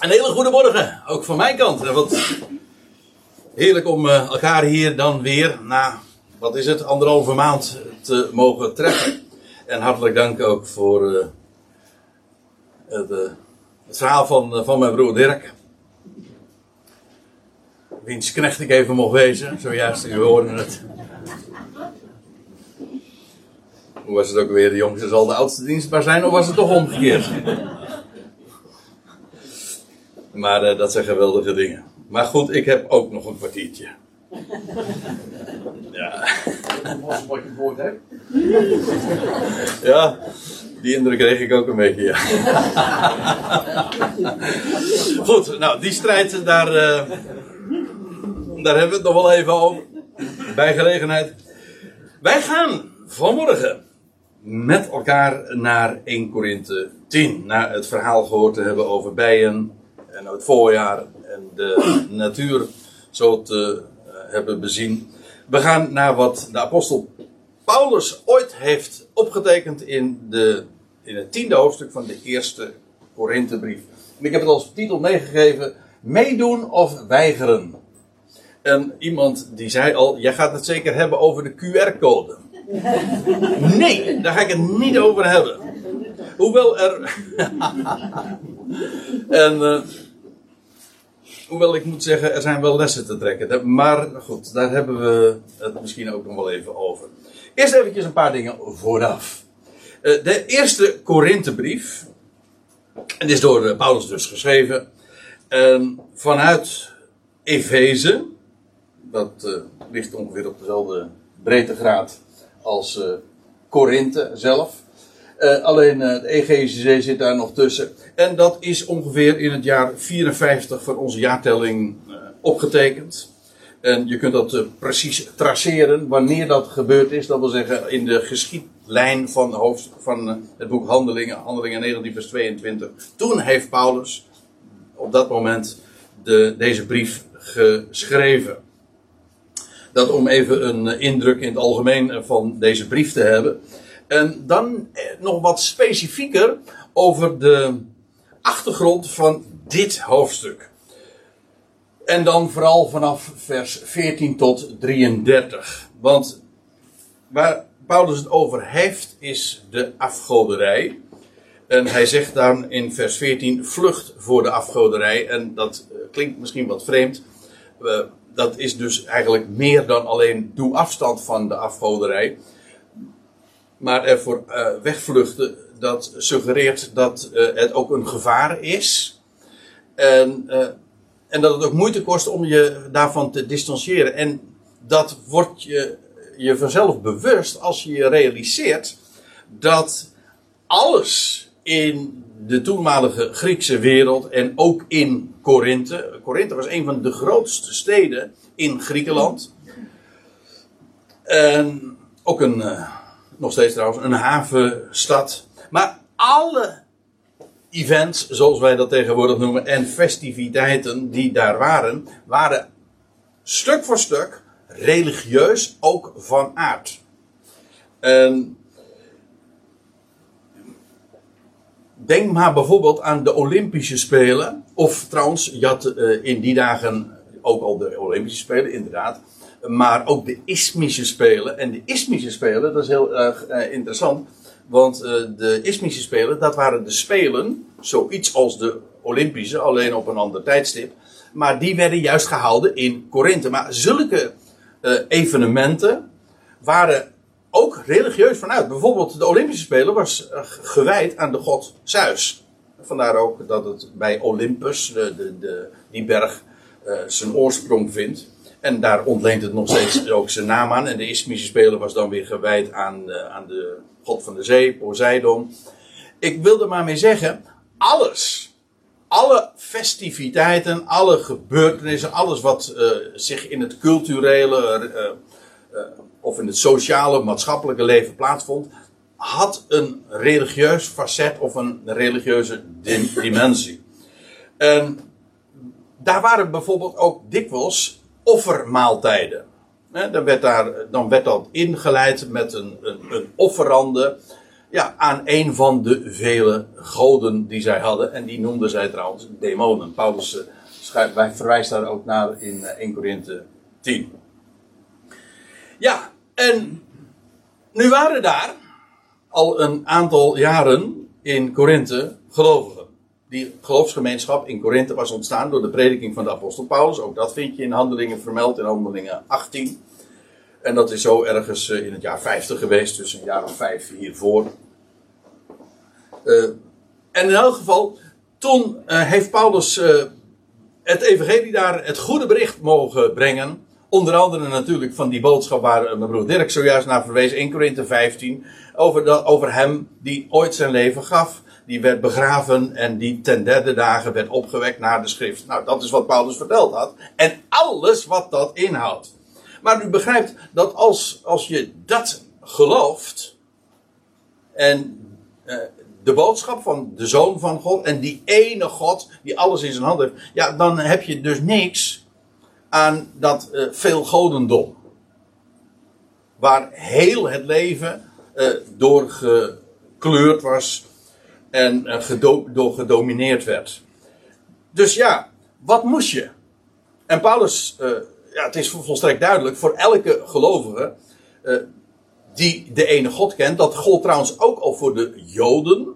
Een hele goede morgen, ook van mijn kant. Wat heerlijk om eh, elkaar hier dan weer na, wat is het, anderhalve maand te mogen treffen. En hartelijk dank ook voor eh, het, eh, het verhaal van, eh, van mijn broer Dirk. Wiens knecht ik even mocht wezen, zojuist, u hoorde het. Hoe was het ook weer? De jongste zal de oudste dienstbaar zijn, of was het toch omgekeerd? Maar eh, dat zijn geweldige dingen. Maar goed, ik heb ook nog een kwartiertje. Ja. Wat je woord hebt. Ja, die indruk kreeg ik ook een beetje, ja. Goed, nou, die strijd, daar, eh, daar hebben we het nog wel even over. Bij gelegenheid. Wij gaan vanmorgen met elkaar naar 1 Korinthe 10. Na het verhaal gehoord te hebben over bijen en het voorjaar en de natuur zo te eh, hebben bezien. We gaan naar wat de apostel Paulus ooit heeft opgetekend in, de, in het tiende hoofdstuk van de eerste Korinthebrief. En ik heb het als titel meegegeven: Meedoen of weigeren. En iemand die zei al: Jij gaat het zeker hebben over de QR-code. Nee, daar ga ik het niet over hebben. Hoewel er. en. eh, Hoewel ik moet zeggen, er zijn wel lessen te trekken. Maar goed, daar hebben we het misschien ook nog wel even over. Eerst eventjes een paar dingen vooraf. Eh, De eerste Korinthebrief. En is door eh, Paulus dus geschreven. En vanuit Efeze. Dat eh, ligt ongeveer op dezelfde breedtegraad als Korinthe zelf. Eh, alleen eh, de Egeïsche Zee zit daar nog tussen. En dat is ongeveer in het jaar 54 van onze jaartelling eh, opgetekend. En je kunt dat eh, precies traceren wanneer dat gebeurd is. Dat wil zeggen in de geschiedlijn van, hoofd, van eh, het boek Handelingen, Handelingen 19 vers 22. Toen heeft Paulus op dat moment de, deze brief geschreven. Dat om even een eh, indruk in het algemeen eh, van deze brief te hebben. En dan eh, nog wat specifieker over de achtergrond van dit hoofdstuk. En dan vooral vanaf vers 14 tot 33. Want waar Paulus het over heeft is de afgoderij. En hij zegt dan in vers 14: vlucht voor de afgoderij. En dat eh, klinkt misschien wat vreemd. Eh, dat is dus eigenlijk meer dan alleen doe afstand van de afgoderij. Maar ervoor eh, wegvluchten, dat suggereert dat eh, het ook een gevaar is. En, eh, en dat het ook moeite kost om je daarvan te distancieren. En dat wordt je, je vanzelf bewust als je je realiseert dat alles in de toenmalige Griekse wereld en ook in Korinthe. Korinthe was een van de grootste steden in Griekenland. En ook een, nog steeds trouwens, een havenstad. Maar alle events, zoals wij dat tegenwoordig noemen, en festiviteiten die daar waren, waren stuk voor stuk religieus ook van aard. En denk maar bijvoorbeeld aan de Olympische Spelen. Of trouwens, je had eh, in die dagen ook al de Olympische Spelen, inderdaad. Maar ook de Ismische Spelen. En de Ismische Spelen, dat is heel erg eh, interessant. Want eh, de Ismische Spelen, dat waren de Spelen, zoiets als de Olympische, alleen op een ander tijdstip. Maar die werden juist gehouden in Korinthe. Maar zulke eh, evenementen waren ook religieus vanuit. Bijvoorbeeld de Olympische Spelen was gewijd aan de god Zeus. Vandaar ook dat het bij Olympus, de, de, die berg, zijn oorsprong vindt. En daar ontleent het nog steeds ook zijn naam aan. En de Ismische Spelen was dan weer gewijd aan, eh, aan de god van de zee, Poseidon. Ik wilde maar mee zeggen, alles, alle festiviteiten, alle gebeurtenissen, alles wat eh, zich in het culturele eh, of in het sociale, maatschappelijke leven plaatsvond, had een religieus facet of een religieuze dim- dimensie. En daar waren bijvoorbeeld ook dikwijls offermaaltijden. Hè, dan, werd daar, dan werd dat ingeleid met een, een, een offerande. ja, aan een van de vele goden die zij hadden. En die noemden zij trouwens demonen. Paulus schrijft, wij verwijst daar ook naar in uh, 1 Korinthe 10. Ja, en nu waren daar al een aantal jaren in Korinthe gelovigen. Die geloofsgemeenschap in Korinthe was ontstaan door de prediking van de apostel Paulus. Ook dat vind je in Handelingen vermeld, in Handelingen 18. En dat is zo ergens in het jaar 50 geweest, dus een jaar of vijf hiervoor. Uh, en in elk geval, toen uh, heeft Paulus het evangelie daar het goede bericht mogen brengen. Onder andere natuurlijk van die boodschap waar mijn broer Dirk zojuist naar verwees, 1 Korinthe 15. Over, dat, over hem die ooit zijn leven gaf. Die werd begraven en die ten derde dagen werd opgewekt naar de schrift. Nou, dat is wat Paulus verteld had. En alles wat dat inhoudt. Maar u begrijpt dat als, als je dat gelooft. En uh, de boodschap van de Zoon van God. En die ene God die alles in zijn hand heeft. Ja, dan heb je dus niks aan dat uh, veel godendom. Waar heel het leven uh, door gekleurd was. En uh, door gedomineerd werd. Dus ja, wat moest je? En Paulus ja, het is volstrekt duidelijk voor elke gelovige uh, die de ene God kent. Dat gold trouwens ook al voor de Joden,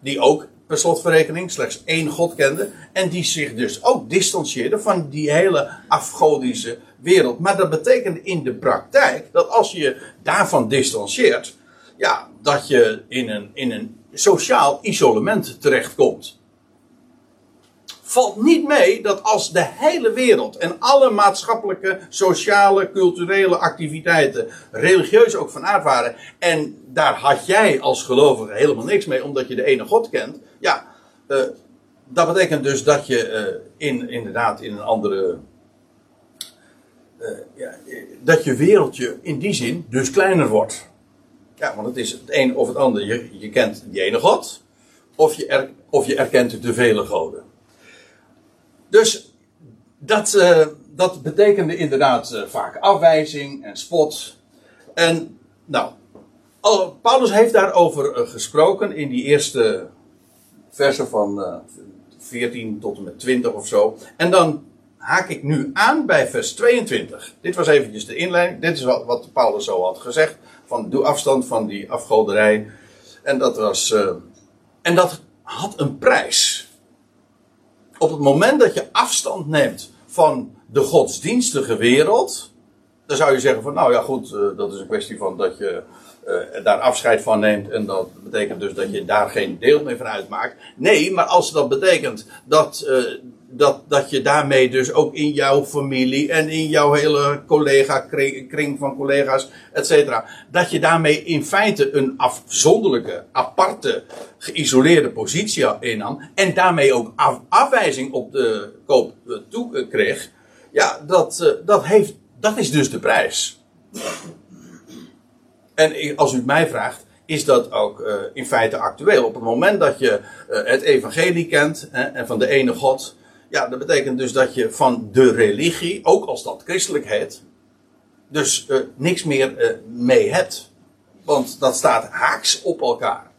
die ook per slotverrekening slechts één God kenden. En die zich dus ook distancieerden van die hele afgodische wereld. Maar dat betekent in de praktijk dat als je daarvan distancieert, ja, dat je in een, in een sociaal isolement terechtkomt valt niet mee dat als de hele wereld en alle maatschappelijke, sociale, culturele activiteiten, religieus ook van aard waren, en daar had jij als gelovige helemaal niks mee, omdat je de ene God kent, ja, uh, dat betekent dus dat je uh, in, inderdaad in een andere. Uh, ja, dat je wereldje in die zin dus kleiner wordt. Ja, want het is het een of het ander. Je, je kent die ene God, of je, er, of je erkent de vele goden. Dus dat, uh, dat betekende inderdaad uh, vaak afwijzing en spot. En nou, Paulus heeft daarover uh, gesproken in die eerste versen van 14 tot en met 20 of zo. En dan haak ik nu aan bij vers 22. Dit was eventjes de inleiding. Dit is wat, wat Paulus zo had gezegd. Doe afstand van die afgoderij. En dat was. en dat had een prijs op het moment dat je afstand neemt van de godsdienstige wereld, dan zou je zeggen van nou ja goed, uh, dat is een kwestie van dat je uh, daar afscheid van neemt en dat betekent dus dat je daar geen deel meer van uitmaakt. Nee, maar als dat betekent dat, dat, dat je daarmee dus ook in jouw familie en in jouw hele collega kring, van collega's, et cetera, dat je daarmee in feite een afzonderlijke, aparte, geïsoleerde positie innam en daarmee ook af, afwijzing op de koop toe kreeg, ja, dat, dat, heeft, dat is dus de prijs. En als u mij vraagt, is dat ook in feite actueel. Op het moment dat je het evangelie kent hè, en van de ene God, ja, dat betekent dus dat je van de religie, ook als dat christelijk heet, dus uh, niks meer mee hebt. Want dat staat haaks op elkaar.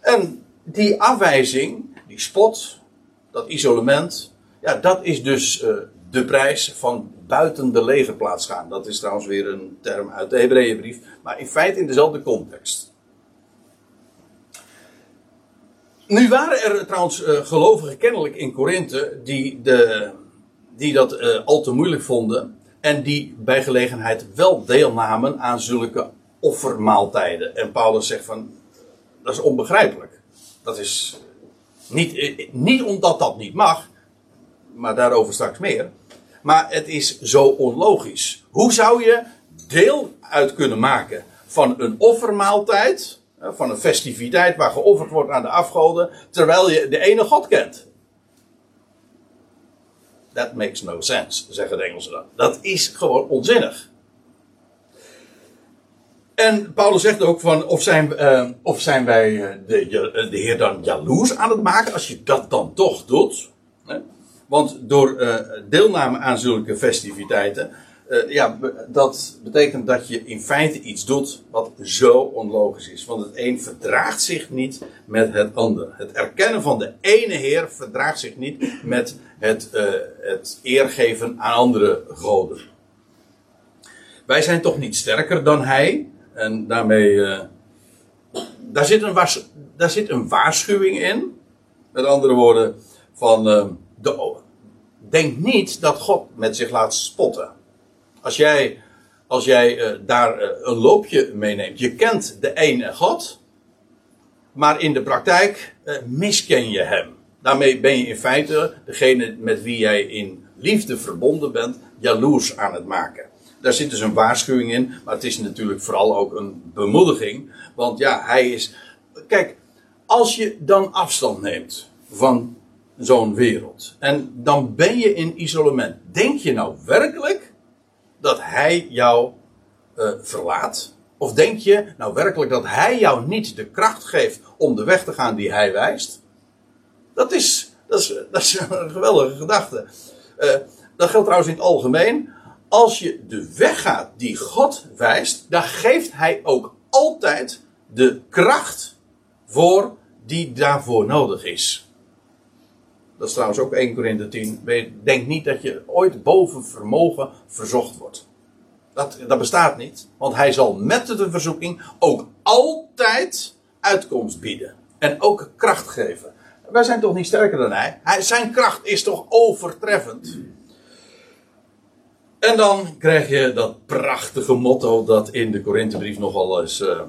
En die afwijzing, die spot, dat isolement, ja, dat is dus de prijs van buiten de legerplaats gaan. Dat is trouwens weer een term uit de Hebreeënbrief, maar in feite in dezelfde context. Nu waren er trouwens uh, gelovigen kennelijk in Korinthe die, die dat uh, al te moeilijk vonden en die bij gelegenheid wel deelnamen aan zulke offermaaltijden. En Paulus zegt van, dat is onbegrijpelijk. Dat is niet, eh, niet omdat dat niet mag, maar daarover straks meer. Maar het is zo onlogisch. Hoe zou je deel uit kunnen maken van een offermaaltijd, van een festiviteit waar geofferd wordt aan de afgoden, terwijl je de ene God kent? That makes no sense, zeggen de Engelsen dan. Dat is gewoon onzinnig. En Paulus zegt ook van, of zijn, uh, of zijn wij uh, de, de Heer dan jaloers aan het maken als je dat dan toch doet? Want door deelname aan zulke festiviteiten eh, ja, dat betekent dat je in feite iets doet wat zo onlogisch is. Want het een verdraagt zich niet met het ander. Het erkennen van de ene Heer verdraagt zich niet met het, eh, het eergeven aan andere goden. Wij zijn toch niet sterker dan Hij. En daarmee. eh, daar, zit een daar zit een waarschuwing in. Met andere woorden, van. de, denk niet dat God met zich laat spotten. Als jij, als jij eh, daar eh, een loopje meeneemt, je kent de ene God, maar in de praktijk eh, misken je hem. Daarmee ben je in feite degene met wie jij in liefde verbonden bent, jaloers aan het maken. Daar zit dus een waarschuwing in, maar het is natuurlijk vooral ook een bemoediging. Want ja, hij is. Kijk, als je dan afstand neemt van zo'n wereld, en dan ben je in isolement, denk je nou werkelijk dat hij jou eh, verlaat? Of denk je nou werkelijk dat hij jou niet de kracht geeft om de weg te gaan die hij wijst? Dat is, dat is, dat is een geweldige gedachte. Eh, dat geldt trouwens in het algemeen. Als je de weg gaat die God wijst, dan geeft hij ook altijd de kracht voor die daarvoor nodig is. Dat is trouwens ook 1 Korinthe 10. Weet- Denk niet dat je ooit boven vermogen verzocht wordt. Dat, dat bestaat niet. Want hij zal met de verzoeking ook altijd uitkomst bieden. En ook kracht geven. Wij zijn toch niet sterker dan hij? hij zijn kracht is toch overtreffend? En dan krijg je dat prachtige motto dat in de Korinthebrief nogal eens eh,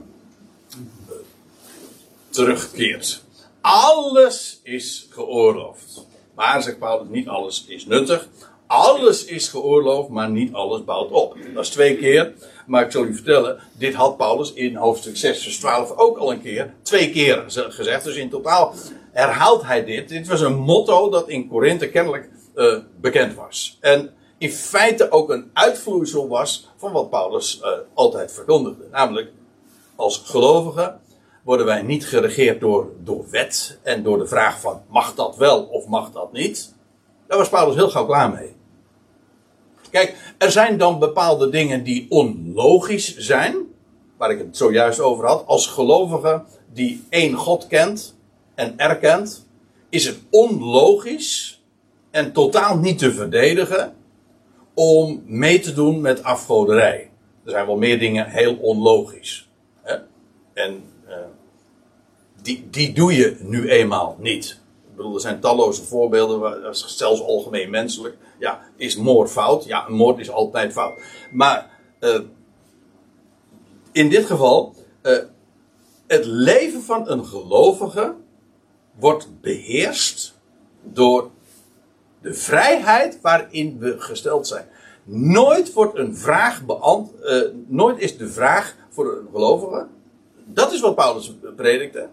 terugkeert. Alles is geoorloofd. Maar, zegt Paulus, niet alles is nuttig. Alles is geoorloofd, maar niet alles bouwt op. Dat is twee keer. Maar ik zal u vertellen, dit had Paulus in hoofdstuk 6, vers 12 ook al een keer. Twee keer gezegd. Dus in totaal herhaalt hij dit. Dit was een motto dat in Korinthe kennelijk eh, bekend was. En in feite ook een uitvloeisel was van wat Paulus eh, altijd verkondigde. Namelijk, als gelovigen worden wij niet geregeerd door, door wet en door de vraag van mag dat wel of mag dat niet. Daar was Paulus heel gauw klaar mee. Kijk, er zijn dan bepaalde dingen die onlogisch zijn, waar ik het zojuist over had. Als gelovige die één God kent en erkent, is het onlogisch en totaal niet te verdedigen om mee te doen met afgoderij. Er zijn wel meer dingen heel onlogisch. Hè? En uh, die, die doe je nu eenmaal niet. Ik bedoel, er zijn talloze voorbeelden, waar, zelfs algemeen menselijk. Ja, is moord fout? Ja, moord is altijd fout. Maar uh, in dit geval, het leven van een gelovige wordt beheerst door de vrijheid waarin we gesteld zijn. Nooit wordt een vraag beantwoord, nooit is de vraag voor een gelovige, dat is wat Paulus predikte.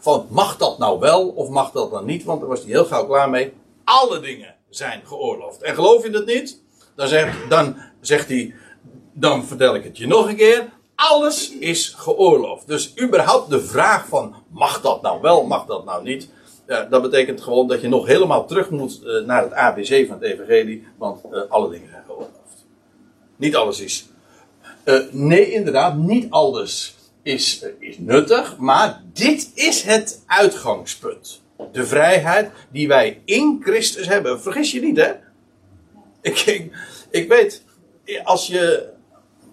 Van mag dat nou wel of mag dat dan niet? Want daar was hij heel gauw klaar mee. Alle dingen zijn geoorloofd. En geloof je dat niet? Dan zegt, dan zegt hij, dan vertel ik het je nog een keer. Alles is geoorloofd. Dus überhaupt de vraag van mag dat nou wel, mag dat nou niet? Dat betekent gewoon dat je nog helemaal terug moet uh, naar het ABC van het evangelie. Want uh, alle dingen zijn geoorloofd. Niet alles is. Uh, nee, inderdaad, niet alles is, is nuttig. Maar dit is het uitgangspunt. De vrijheid die wij in Christus hebben. Vergis je niet, hè? Ik, ik, ik weet, als je.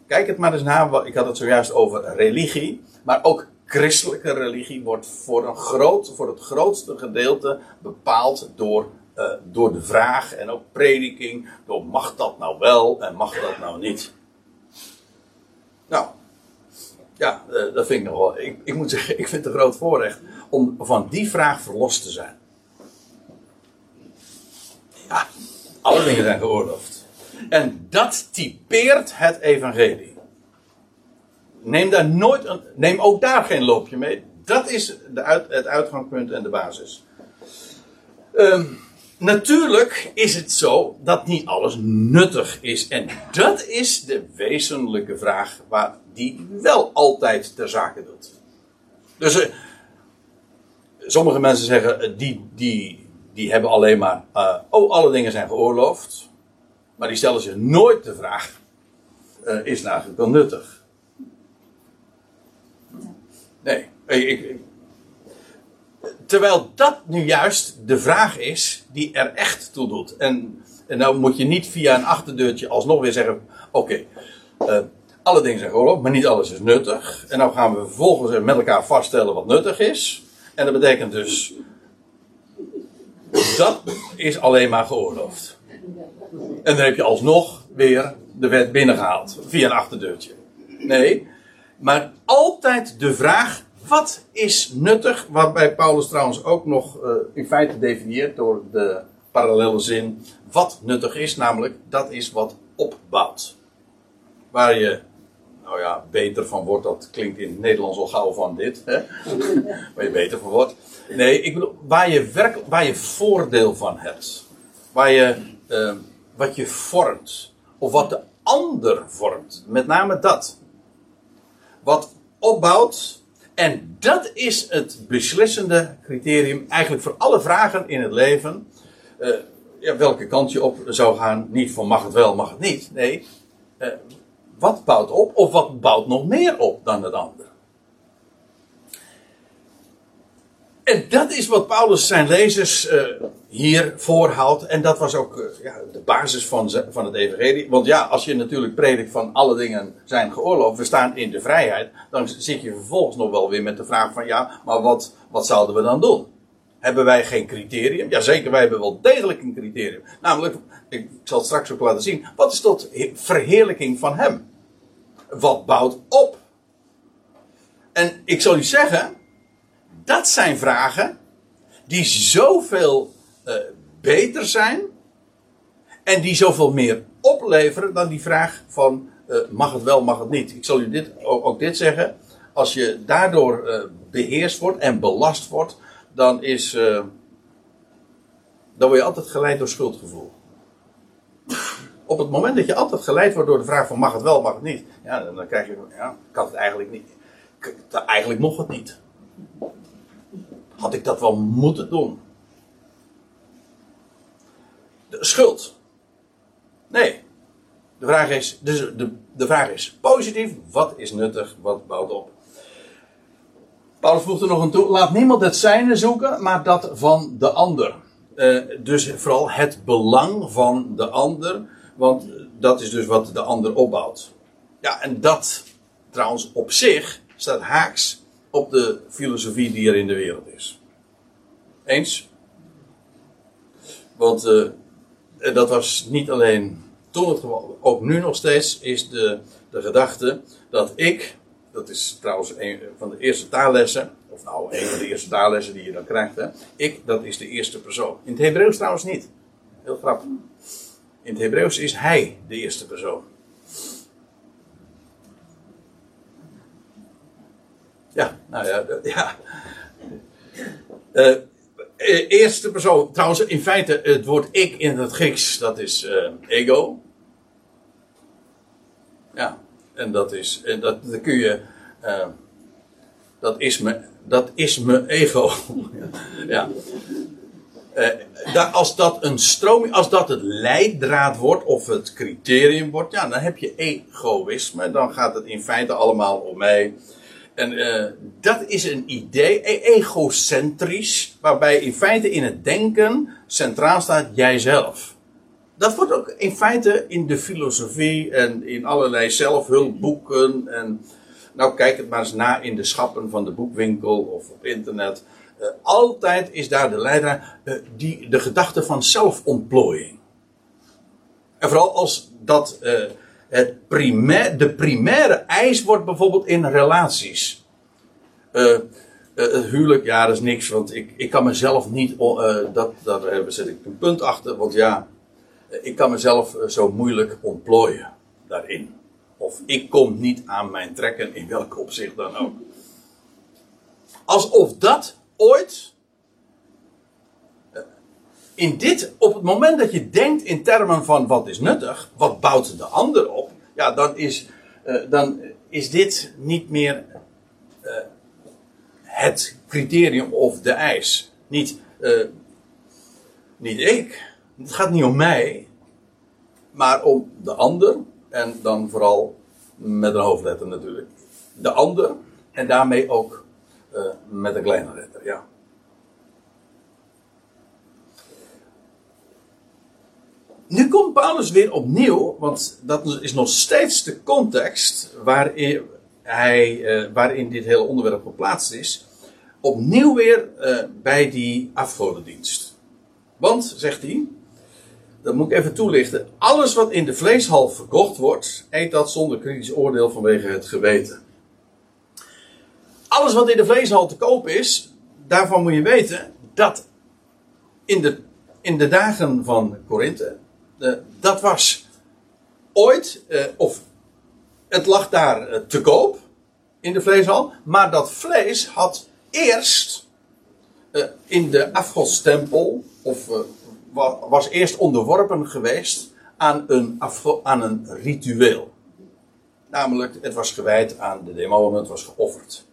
Kijk het maar eens na. Ik had het zojuist over religie. Maar ook christelijke religie wordt voor, een groot, voor het grootste gedeelte bepaald door, uh, door de vraag en ook prediking. Door mag dat nou wel en mag dat nou niet. Nou, ja, uh, dat vind ik nog wel. Ik, ik moet zeggen, ik vind het een groot voorrecht om van die vraag verlost te zijn. Ja, alle dingen zijn geoorloofd. En dat typeert het evangelie. Neem daar nooit een, neem ook daar geen loopje mee. Dat is de uit, het uitgangspunt en de basis. Um, natuurlijk is het zo dat niet alles nuttig is. En dat is de wezenlijke vraag waar die wel altijd ter zake doet. Dus uh, sommige mensen zeggen, uh, die, die, die hebben alleen maar, uh, oh alle dingen zijn geoorloofd. Maar die stellen zich nooit de vraag: is het eigenlijk wel nuttig? Nee. Ik, terwijl dat nu juist de vraag is die er echt toe doet. En, en nou moet je niet via een achterdeurtje alsnog weer zeggen: oké, okay, uh, alle dingen zijn geoorloofd, maar niet alles is nuttig. En nou gaan we vervolgens met elkaar vaststellen wat nuttig is. En dat betekent dus. Dat is alleen maar geoorloofd. En dan heb je alsnog weer de wet binnengehaald. Via een achterdeurtje. Nee. Maar altijd de vraag: wat is nuttig? Waarbij Paulus trouwens ook nog uh, in feite definieert door de parallele zin. Wat nuttig is, namelijk dat is wat opbouwt. Waar je nou ja, beter van wordt, dat klinkt in het Nederlands al gauw van dit. Hè? waar je beter van wordt. Nee, ik bedoel, waar je, werk, waar je voordeel van hebt. Waar je, uh, wat je vormt. Of wat de ander vormt. Met name dat. Wat opbouwt. En dat is het beslissende criterium eigenlijk voor alle vragen in het leven. Uh, ja, welke kant je op zou gaan. Niet van mag het wel, mag het niet. Nee. Uh, wat bouwt op of wat bouwt nog meer op dan het andere? En dat is wat Paulus zijn lezers uh, hier voorhoudt. En dat was ook uh, ja, de basis van, van het evangelie. Want ja, als je natuurlijk predikt van alle dingen zijn geoorloofd, we staan in de vrijheid. Dan zit je vervolgens nog wel weer met de vraag van ja, maar wat, wat zouden we dan doen? Hebben wij geen criterium? Jazeker, wij hebben wel degelijk een criterium. Namelijk, ik zal het straks ook laten zien. Wat is tot verheerlijking van hem? Wat bouwt op? En ik zal u zeggen, dat zijn vragen die zoveel uh, beter zijn en die zoveel meer opleveren dan die vraag van uh, mag het wel, mag het niet. Ik zal u dit, ook, dit zeggen. Als je daardoor uh, beheerst wordt en belast wordt, dan is. dan word je altijd geleid door schuldgevoel. Op het moment dat je altijd geleid wordt door de vraag van mag het wel, mag het niet. Ja, dan, krijg je ja, had het eigenlijk niet. Eigenlijk mocht het niet. Had ik dat wel moeten doen? De schuld. Nee. De vraag is, dus de, de vraag is positief. Wat is nuttig? Wat bouwt op? Paulus voegt er nog een toe. Laat niemand het zijne zoeken, maar dat van de ander. Uh, dus vooral het belang van de ander. Want dat is dus wat de ander opbouwt. Ja, en dat trouwens op zich staat haaks op de filosofie die er in de wereld is. Eens? Want uh, dat was niet alleen toen het geval, ook nu nog steeds is de, de gedachte dat ik, dat is trouwens een van de eerste taallessen, of nou een van de eerste taallessen die je dan krijgt, hè, ik, dat is de eerste persoon. In het Hebreeuws trouwens niet. Heel grappig. In het Hebreeuws is hij de eerste persoon. Ja, nou ja, ja. Uh, eerste persoon, trouwens, in feite het woord ik in het Grieks, dat is uh, ego. Ja, en dat is, en dat, dat kun je, uh, dat is me, dat is me ego. ja. Als dat een stroming, als dat het leidraad wordt of het criterium wordt, ja, dan heb je egoïsme. Dan gaat het in feite allemaal om mij. En uh, dat is een idee, e- egocentrisch, waarbij in feite in het denken centraal staat jijzelf. Dat wordt ook in feite in de filosofie en in allerlei zelfhulpboeken en nou kijk het maar eens na in de schappen van de boekwinkel of op internet. Uh, altijd is daar de leider uh, die, de gedachte van zelfontplooiing. En vooral als dat het primair, de primaire eis wordt bijvoorbeeld in relaties. het huwelijk, ja, dat is niks, want ik, ik kan mezelf niet, dat, daar zet ik een punt achter, want ja, ik kan mezelf zo moeilijk ontplooien daarin. Of ik kom niet aan mijn trekken in welk opzicht dan ook. Alsof dat ooit. In dit, op het moment dat je denkt in termen van wat is nuttig, wat bouwt de ander op, ja, dan is, uh, dan is dit niet meer uh, het criterium of de eis. Niet, niet ik. Het gaat niet om mij. maar om de ander, en dan vooral met een hoofdletter natuurlijk. De ander, en daarmee ook met een kleine letter, ja. Nu komt Paulus weer opnieuw, want dat is nog steeds de context waarin, hij, uh, waarin dit hele onderwerp geplaatst is. Opnieuw weer uh, bij die afgodendienst. Want, zegt hij, dat moet ik even toelichten. Alles wat in de vleeshal verkocht wordt, eet dat zonder kritisch oordeel vanwege het geweten. Alles wat in de vleeshal te koop is, daarvan moet je weten dat in de, in de dagen van Korinthe, dat was ooit, uh, of het lag daar uh, te koop in de vleeshal, maar dat vlees had eerst uh, in de afgodstempel, of was eerst onderworpen geweest aan een, aan een ritueel. Namelijk, het was gewijd aan de demonen, het was geofferd.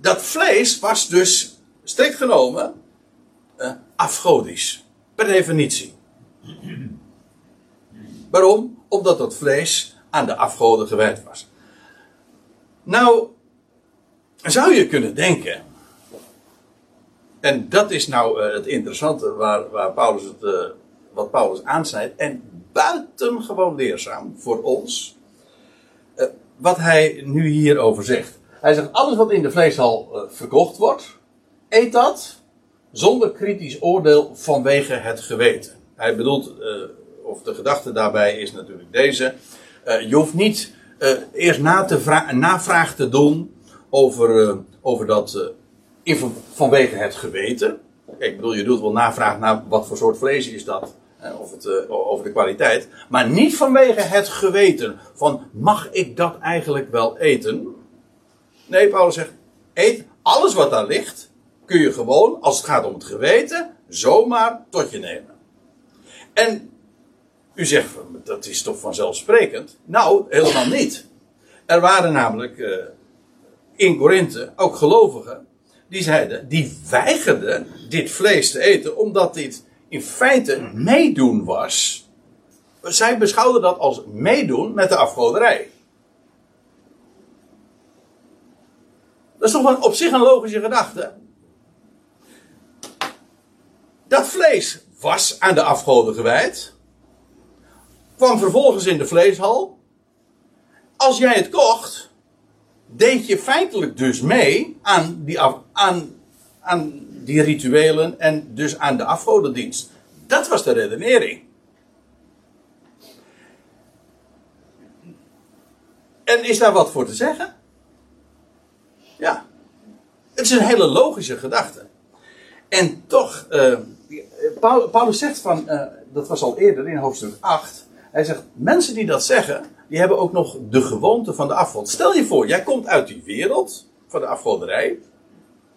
Dat vlees was dus, strikt genomen, uh, afgodisch. Per definitie. Waarom? Omdat dat vlees aan de afgoden gewijd was. Nou, zou je kunnen denken. En dat is nou uh, het interessante waar, waar Paulus het, uh, wat Paulus aansnijdt. En buitengewoon leerzaam voor ons. Uh, wat hij nu hierover zegt. Hij zegt: alles wat in de vleeshal verkocht wordt, eet dat zonder kritisch oordeel vanwege het geweten. Hij bedoelt, of de gedachte daarbij is natuurlijk deze. je hoeft niet eerst na te navraag te doen over, over dat vanwege het geweten. Ik bedoel, je doet wel navraag naar wat voor soort vlees is dat. Of het, over de kwaliteit. Maar niet vanwege het geweten. Van mag ik dat eigenlijk wel eten? Nee, Paulus zegt: eet alles wat daar ligt. Kun je gewoon, als het gaat om het geweten, zomaar tot je nemen. En u zegt: dat is toch vanzelfsprekend? Nou, helemaal niet. Er waren namelijk uh, in Korinthe ook gelovigen die zeiden, die weigerden dit vlees te eten, omdat dit in feite meedoen was. Zij beschouwden dat als meedoen met de afgoderij. Dat is toch een, op zich een logische gedachte. Dat vlees was aan de afgoden gewijd. Kwam vervolgens in de vleeshal. Als jij het kocht, deed je feitelijk dus mee aan die, aan, aan die rituelen en dus aan de afgodendienst. Dat was de redenering. En is daar wat voor te zeggen? Ja. Het is een hele logische gedachte. En toch, uh, Paulus zegt van, uh, dat was al eerder in hoofdstuk 8. Hij zegt, mensen die dat zeggen, die hebben ook nog de gewoonte van de afgod. Stel je voor, jij komt uit die wereld van de afgoderij.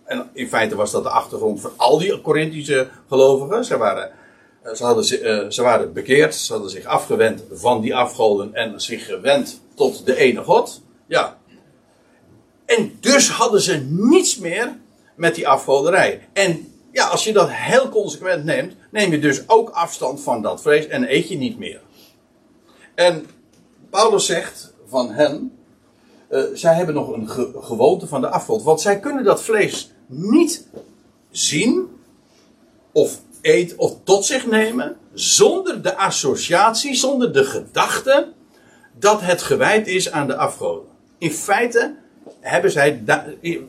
En in feite was dat de achtergrond van al die Corinthische gelovigen. Ze waren, eh, ze, hadden, uh, ze waren bekeerd, ze hadden zich afgewend van die afgoden en zich gewend tot de ene God. Ja. En dus hadden ze niets meer met die afgoderij. En ja, als je dat heel consequent neemt, neem je dus ook afstand van dat vlees en eet je niet meer. En Paulus zegt van hen, uh, zij hebben nog een ge gewoonte van de afgrond. Want zij kunnen dat vlees niet zien of eten of tot zich nemen zonder de associatie, zonder de gedachte dat het gewijd is aan de afgoden. In feite hebben zij,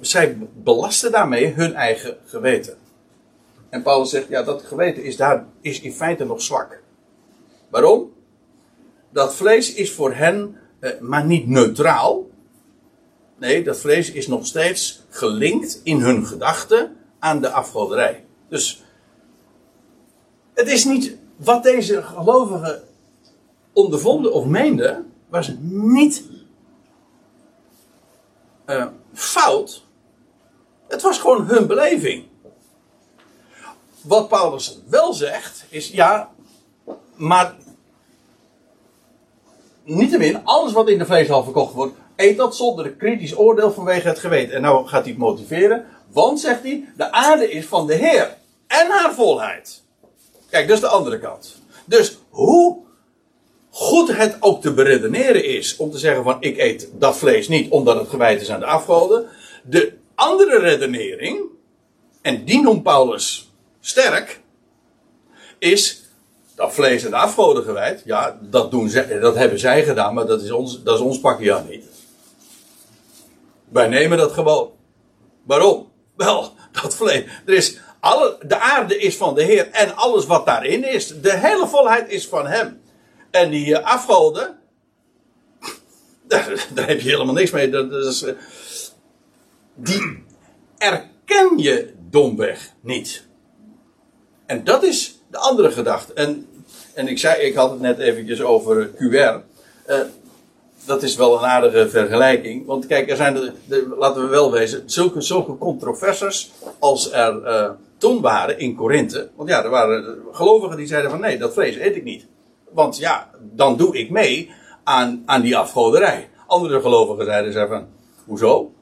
zij belasten daarmee hun eigen geweten. En Paulus zegt, ja, dat geweten is, daar, is in feite nog zwak. Waarom? Dat vlees is voor hen eh, maar niet neutraal. Nee, dat vlees is nog steeds gelinkt in hun gedachten aan de afgoderij. Dus het is niet wat deze gelovigen ondervonden of meenden, was niet uh, fout. Het was gewoon hun beleving. Wat Paulus wel zegt, is ja, maar niettemin, alles wat in de vleeshal verkocht wordt, eet dat zonder een kritisch oordeel vanwege het geweten. En nou gaat hij het motiveren, want zegt hij, de aarde is van de Heer en haar volheid. Kijk, is de andere kant. Dus hoe goed het ook te beredeneren is om te zeggen van ik eet dat vlees niet omdat het gewijd is aan de afgoden. De andere redenering, en die noemt Paulus sterk, is dat vlees aan de afgoden gewijd. Ja, dat, doen zij, dat hebben zij gedaan, maar dat is ons, dat is ons pakje aan niet. Wij nemen dat gewoon. Waarom? Wel, dat vlees. Er is alle, de aarde is van de Heer en alles wat daarin is. De hele volheid is van Hem. En die uh, afgoden, daar, daar, heb je helemaal niks mee. Dat, is, uh, die erken je domweg niet. En dat is de andere gedachte. En, en ik zei, ik had het net eventjes over QR. Uh, dat is wel een aardige vergelijking. Want kijk, er zijn, de, laten we wel wezen, zulke, zulke controversies als er uh, toen waren in Korinthe. Want ja, er waren gelovigen die zeiden van nee, dat vlees eet ik niet. Want ja, dan doe ik mee aan, aan die afgoderij. Andere gelovigen zeiden ze van, hoezo?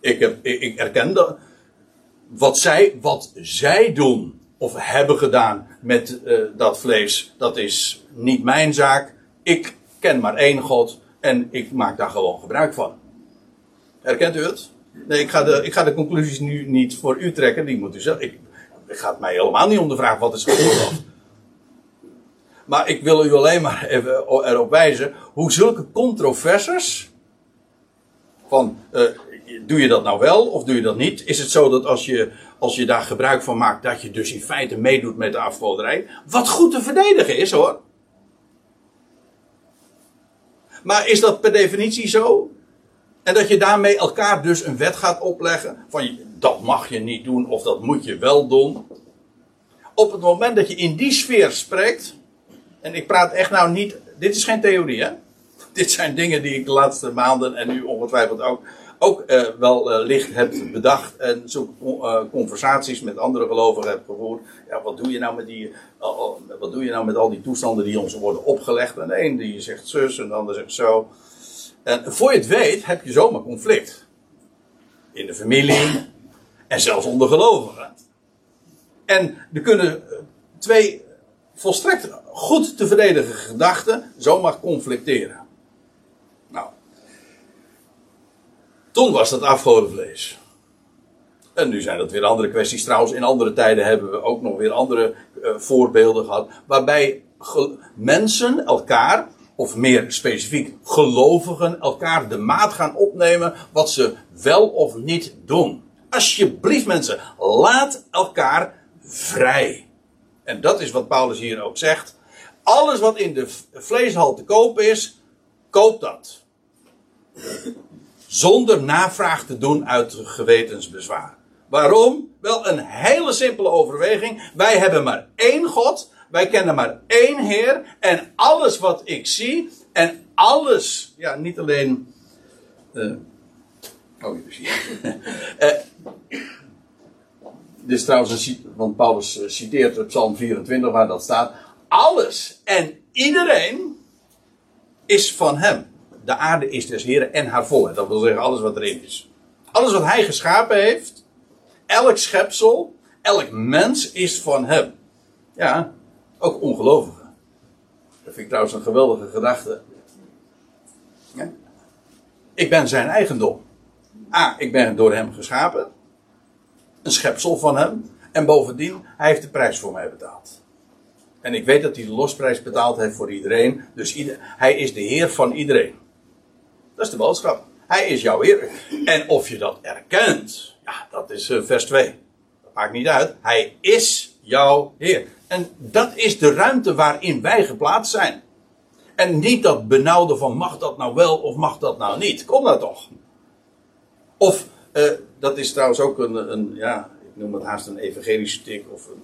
Ik, heb, ik, ik erken dat, wat zij, wat zij doen of hebben gedaan met uh, dat vlees, dat is niet mijn zaak. Ik ken maar één God en ik maak daar gewoon gebruik van. Herkent u het? Nee, ik ga de, ik ga de conclusies nu niet voor u trekken, die moet u zelf. Ik, het gaat mij helemaal niet om de vraag wat is geloof. Maar ik wil u alleen maar even erop wijzen hoe zulke controversies. Van uh, doe je dat nou wel of doe je dat niet? Is het zo dat als je, als je daar gebruik van maakt, dat je dus in feite meedoet met de afgoderij? Wat goed te verdedigen is hoor. Maar is dat per definitie zo? En dat je daarmee elkaar dus een wet gaat opleggen van dat mag je niet doen of dat moet je wel doen. Op het moment dat je in die sfeer spreekt, en ik praat echt nou niet, dit is geen theorie hè. Dit zijn dingen die ik de laatste maanden en nu ongetwijfeld ook, ook uh, wel uh, licht heb bedacht. En zo uh, conversaties met andere gelovigen heb gevoerd. Ja, wat doe je nou met die, wat doe je nou met al die toestanden die ons worden opgelegd? En de een die zegt zus en de ander zegt zo. En voor je het weet heb je zomaar conflict. In de familie en zelfs onder gelovigen. En er kunnen twee volstrekt goed te verdedigen gedachten zomaar conflicteren. Toen was dat afgodenvlees. En nu zijn dat weer andere kwesties. Trouwens, in andere tijden hebben we ook nog weer andere uh, voorbeelden gehad. Waarbij mensen elkaar, of meer specifiek gelovigen, elkaar de maat gaan opnemen wat ze wel of niet doen. Alsjeblieft mensen, laat elkaar vrij. En dat is wat Paulus hier ook zegt. Alles wat in de vleeshal te koop is, koop dat. Zonder navraag te doen uit gewetensbezwaar. Waarom? Wel een hele simpele overweging. Wij hebben maar één God. Wij kennen maar één Heer. En alles wat ik zie. En alles. Ja, niet alleen. Uh, oh, hier. uh, dit is trouwens een, want Paulus citeert het Psalm 24 waar dat staat. Alles en iedereen is van hem. De aarde is des Heren en haar volheid. Dat wil zeggen alles wat erin is. Alles wat hij geschapen heeft. Elk schepsel. Elk mens is van hem. Ja, ook ongelovigen. Dat vind ik trouwens een geweldige gedachte. Ik ben zijn eigendom. A, ik ben door hem geschapen. Een schepsel van hem. En bovendien, hij heeft de prijs voor mij betaald. En ik weet dat hij de losprijs betaald heeft voor iedereen. Dus hij is de Heer van iedereen. Dat is de boodschap. Hij is jouw Heer. En of je dat erkent, ja, dat is uh, vers 2. Dat maakt niet uit. Hij is jouw Heer. En dat is de ruimte waarin wij geplaatst zijn. En niet dat benauwde van mag dat nou wel of mag dat nou niet. Kom nou toch. Of, uh, dat is trouwens ook een, een, ja, ik noem het haast een evangelische tik of een,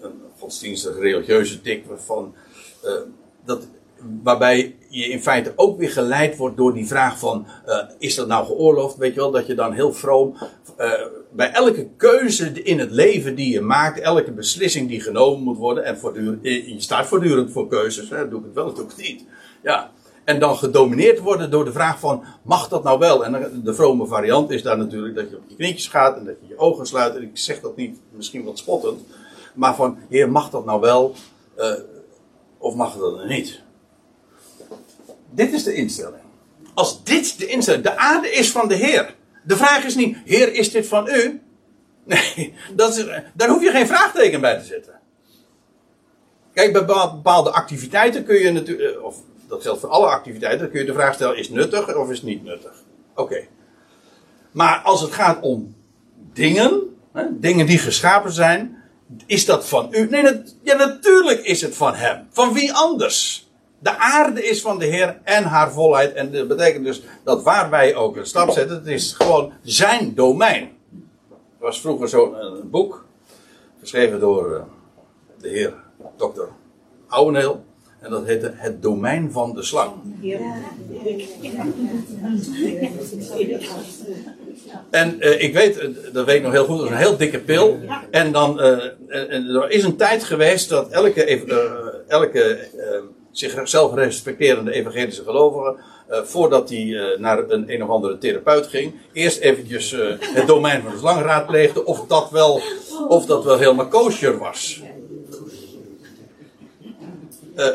een godsdienstige religieuze tik van uh, dat, waarbij je in feite ook weer geleid wordt door die vraag van uh, is dat nou geoorloofd weet je wel dat je dan heel vroom uh, bij elke keuze in het leven die je maakt elke beslissing die genomen moet worden en voortdurend, je staat voortdurend voor keuzes hè, doe ik het wel doe ik het niet ja en dan gedomineerd worden door de vraag van mag dat nou wel en de vrome variant is daar natuurlijk dat je op je knietjes gaat en dat je je ogen sluit en ik zeg dat niet misschien wat spottend maar van, Heer, mag dat nou wel? Of mag dat niet? Dit is de instelling. Als dit de instelling, de aarde is van de Heer. De vraag is niet, Heer, is dit van u? Nee, dat is, daar hoef je geen vraagteken bij te zetten. Kijk, bij bepaalde activiteiten kun je natuurlijk, eh, of dat geldt voor alle activiteiten, kun je de vraag stellen: is het nuttig of is het niet nuttig? Oké. Maar als het gaat om dingen, hè, dingen die geschapen zijn, is dat van u? Nee, natuurlijk is het van hem. Van wie anders? De aarde is van de Heer en haar volheid. En dat betekent dus dat waar wij ook een stap zetten, het is gewoon zijn domein. Er was vroeger zo'n boek, geschreven door eh, de heer dokter Ouweneel. En dat heette Het Domein van de Slang. En uh, ik weet, dat weet ik nog heel goed, dat is een heel dikke pil. En dan, uh, er is een tijd geweest dat elke, elke zichzelf respecterende evangelische gelovige, voordat hij naar een een of andere therapeut ging, eerst eventjes het domein van de slang raadpleegde of dat wel, of dat wel helemaal kosher was.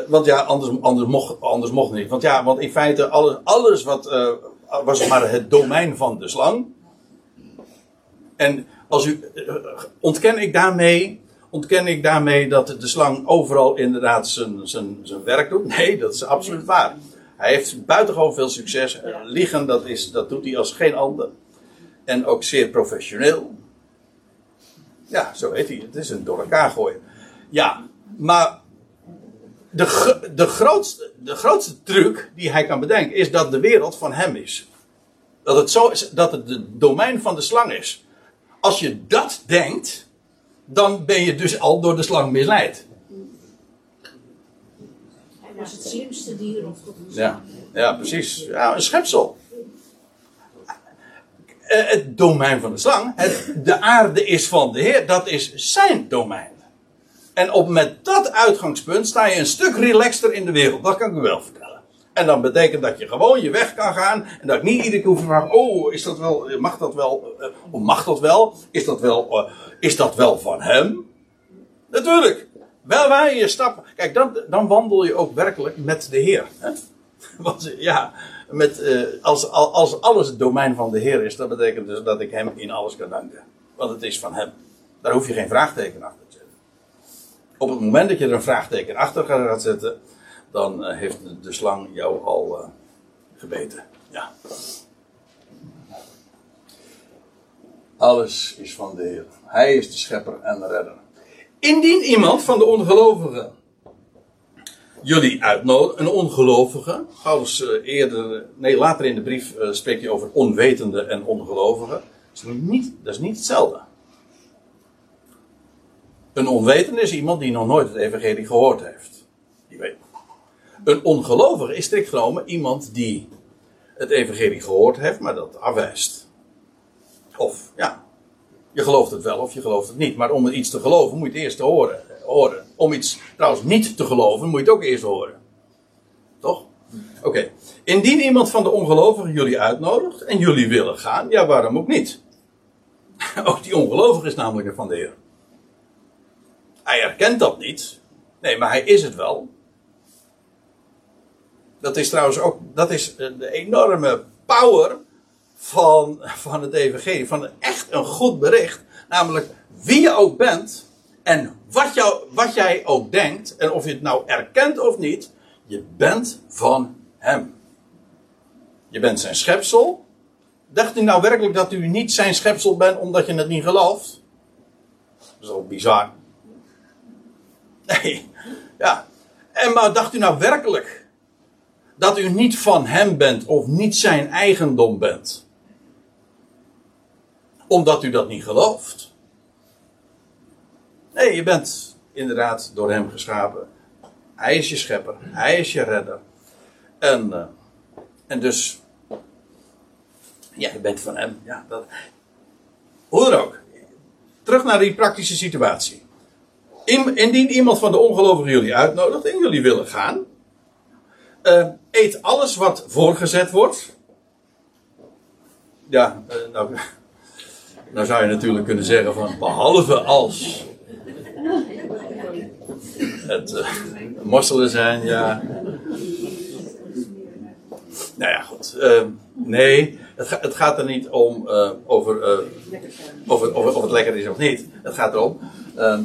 Want ja, anders, anders, mocht, anders mocht niet. Want ja, want in feite, alles, alles wat. Was maar het domein van de slang. En als u. Ontken ik daarmee. Ontken ik daarmee dat de slang overal inderdaad zijn, zijn, zijn werk doet? Nee, dat is absoluut waar. Hij heeft buitengewoon veel succes. Liegen, dat, is, dat doet hij als geen ander. En ook zeer professioneel. Ja, zo heet hij. Het is een door elkaar gooien. Ja, maar de, de, grootste, de grootste truc die hij kan bedenken is dat de wereld van hem is. Dat het, zo is, dat het de domein van de slang is. Als je dat denkt, dan ben je dus al door de slang misleid. Hij was het slimste dier of Ja, ja precies. Ja, een schepsel. Eh, het domein van de slang, het, de aarde is van de Heer, dat is zijn domein. En op met dat uitgangspunt sta je een stuk relaxter in de wereld. Dat kan ik u wel vertellen. En dan betekent dat je gewoon je weg kan gaan. En dat ik niet iedere keer te vragen: Oh, is dat wel, mag dat wel? Uh, mag dat wel? Is dat wel, uh, is dat wel van hem? Natuurlijk. Wel waar je stappen. Kijk, dan, dan wandel je ook werkelijk met de Heer. Hè? Want ja, met, uh, als, als alles het domein van de Heer is, dat betekent dus dat ik hem in alles kan danken. Want het is van hem. Daar hoef je geen vraagteken achter op het moment dat je er een vraagteken achter gaat zetten, dan uh, heeft de slang jou al uh, gebeten. Ja. Alles is van de Heer. Hij is de schepper en de redder. Indien iemand van de ongelovigen jullie uitnodigen, een ongelovige, Paulus uh, eerder, nee, later in de brief spreekt hij over onwetende en ongelovigen. Dat is niet, dat is niet hetzelfde. Een onwetende is iemand die nog nooit het evangelie gehoord heeft. Die weet. Een ongelovige is strikt genomen iemand die het evangelie gehoord heeft, maar dat afwijst. Of, ja, je gelooft het wel of je gelooft het niet. Maar om iets te geloven moet je het eerst horen. horen. Om iets trouwens niet te geloven moet je het ook eerst horen. Toch? Oké. Indien iemand van de ongelovigen jullie uitnodigt en jullie willen gaan, ja, waarom ook niet? Ook die ongelovige is namelijk van de Heer. Hij erkent dat niet. Nee, maar hij is het wel. Dat is trouwens ook dat is de enorme power van, van het evangelie. Van echt een goed bericht. Namelijk wie je ook bent. En wat, jou, wat jij ook denkt. En of je het nou erkent of niet. Je bent van hem. Je bent zijn schepsel. Dacht u nou werkelijk dat u niet zijn schepsel bent omdat je het niet gelooft? Dat is wel bizar. Nee, ja. En maar dacht u nou werkelijk dat u niet van hem bent of niet zijn eigendom bent? Omdat u dat niet gelooft. Nee, je bent inderdaad door hem geschapen. Hij is je schepper, hij is je redder. En, uh, en dus, ja, je bent van hem. Ja, dat, hoe dan ook. Terug naar die praktische situatie indien iemand van de ongelovigen jullie uitnodigt en jullie willen gaan, uh, eet alles wat voorgezet wordt. Ja, uh, nou, nou zou je natuurlijk kunnen zeggen van behalve als het eh, mosselen zijn, ja. Nou ja, goed. Eh, nee, het, het gaat er niet om eh, over, eh, of het lekker is of niet. Het gaat erom. eh,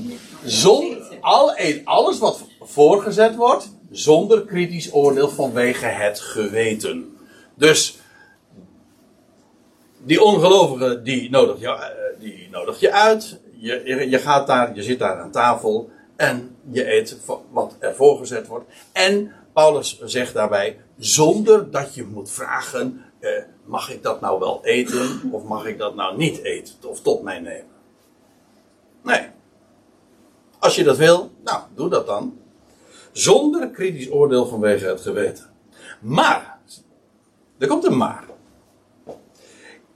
zon, al, alles wat voorgezet wordt, zonder kritisch oordeel vanwege het geweten. Dus die ongelovige die nodigt je, eh, die nodigt je uit. Je, je- gaat daar, je zit daar aan tafel en je eet wat er voorgezet wordt. En Paulus zegt daarbij, zonder dat je moet vragen, eh, mag ik dat nou wel eten of mag ik dat nou niet eten of tot mij nemen? Nee. Als je dat wil, nou, doe dat dan. Zonder kritisch oordeel vanwege het geweten. Maar, er komt een maar.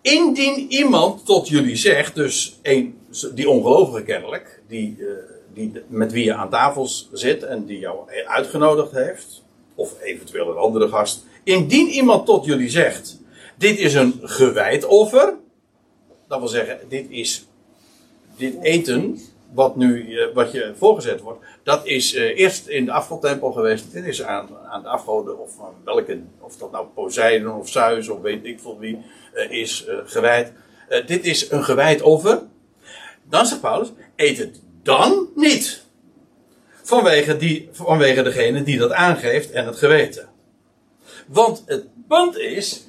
Indien iemand tot jullie zegt, dus een, die ongelovige kennelijk, die, eh, die, met wie je aan tafels zit en die jou uitgenodigd heeft, of eventueel een andere gast. Indien iemand tot jullie zegt, dit is een gewijd offer, dat wil zeggen, dit is dit eten, wat nu eh, wat je voorgezet wordt, dat is eh, eerst in de afgodtempel geweest. Dit is aan, aan de afgoden, of welke, of dat nou Poseidon of Zeus of weet ik veel wie eh, is gewijd. Dit is een gewijd offer. Dan zegt Paulus, eet het dan niet. Vanwege, die, vanwege degene die dat aangeeft en het geweten. Want het punt is,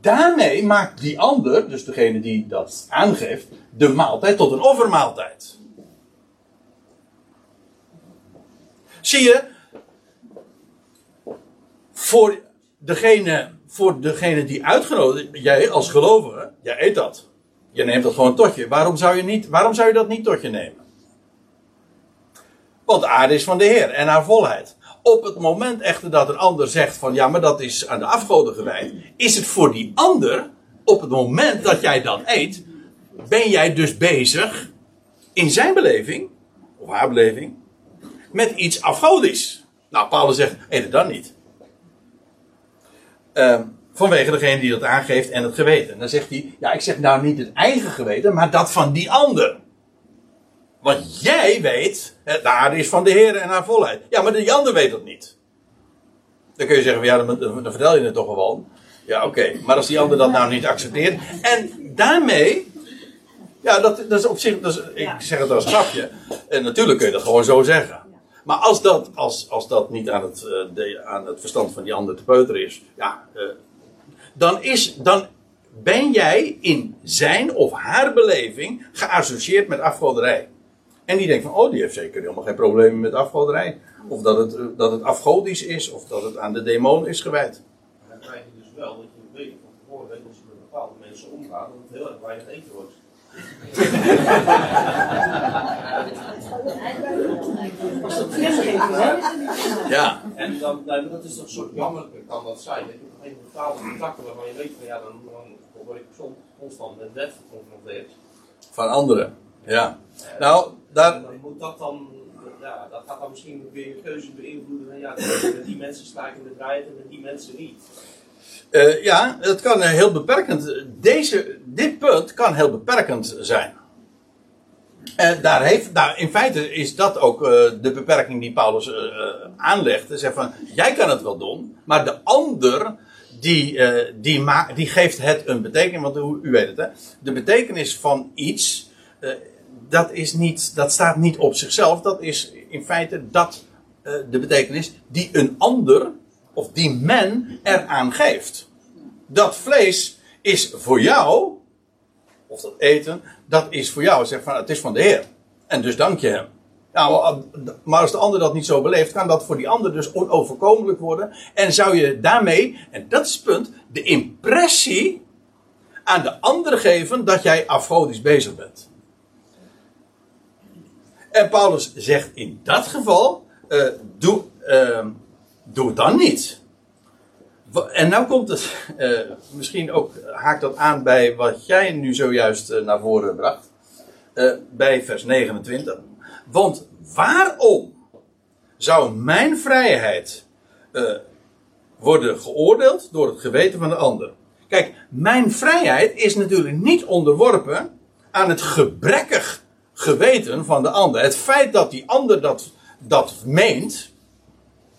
daarmee maakt die ander, dus degene die dat aangeeft, de maaltijd tot een offermaaltijd. Zie je, voor degene, voor degene die uitgenodigd jij als gelovige, jij eet dat. Je neemt dat gewoon tot je. Waarom zou je, niet, waarom zou je dat niet tot je nemen? Want de aarde is van de Heer en haar volheid. Op het moment echter dat een ander zegt van ja, maar dat is aan de afgoden gewijd, is het voor die ander, op het moment dat jij dat eet, ben jij dus bezig in zijn beleving, of haar beleving, met iets afgodisch. Nou, Paulus zegt, het dan niet. Ehm, vanwege degene die dat aangeeft en het geweten. Dan zegt hij, ja, ik zeg nou niet het eigen geweten, maar dat van die ander. Want jij weet, de aarde is van de Heer en haar volheid. Ja, maar die ander weet dat niet. Dan kun je zeggen, ja, dan, dan vertel je het toch gewoon. Ja, oké. Maar als die ander dat nou niet accepteert. En daarmee. Ja, dat, dat is op zich. Dat is, ik zeg het als grapje. En natuurlijk kun je dat gewoon zo zeggen. Maar als dat, als, als dat niet aan het, de, aan het verstand van die ander te peuteren is. Ja, eh, dan, is, dan ben jij in zijn of haar beleving geassocieerd met afgoderij. En die denkt van, oh, die heeft zeker helemaal geen problemen met afgoderij. Of dat het, eh, dat het afgodisch is, of dat het aan de demon is gewijd. Dan krijg je dus wel dat je weet van tevoren weet als je met bepaalde mensen omgaat, dat het heel erg weinig eten wordt. Dat hè? Ja, En dan, nou, dat is toch een soort jammerlijker kan dat zijn. Dat je op een bepaalde contacten waarvan je weet van ja, dan, dan word ik constant met death geconfronteerd. van anderen. Ja. Nou, daar, En dan moet dat dan, ja, dat gaat dan misschien weer je keuze beïnvloeden. En ja, met die mensen sta ik in de strijd en met die mensen niet. Eh, ja, het kan eh, heel beperkend. Deze, dit punt kan heel beperkend zijn. En daar heeft, daar, in feite is dat ook eh, de beperking die Paulus aanlegt. Hij zegt van, jij kan het wel doen, maar de ander die, die, die geeft het een betekenis. Want u, u weet het, hè? de betekenis van iets, dat, is niet, dat staat niet op zichzelf. Dat is in feite dat, de betekenis die een ander, of die men, eraan geeft. Dat vlees is voor jou, of dat eten, dat is voor jou. Zeg van, het is van de Heer. En dus dank je hem. Nou, maar als de ander dat niet zo beleeft, kan dat voor die ander dus onoverkomelijk worden. En zou je daarmee, en dat is het punt, de impressie aan de ander geven dat jij afgodisch bezig bent. En Paulus zegt in dat geval, eh, doe, eh, doe het dan niet. En nou komt het, eh, misschien ook haakt dat aan bij wat jij nu zojuist eh, naar voren bracht. Eh, bij vers 29. Want waarom zou mijn vrijheid worden geoordeeld door het geweten van de ander? Kijk, mijn vrijheid is natuurlijk niet onderworpen aan het gebrekkig geweten van de ander. Het feit dat die ander dat, dat meent,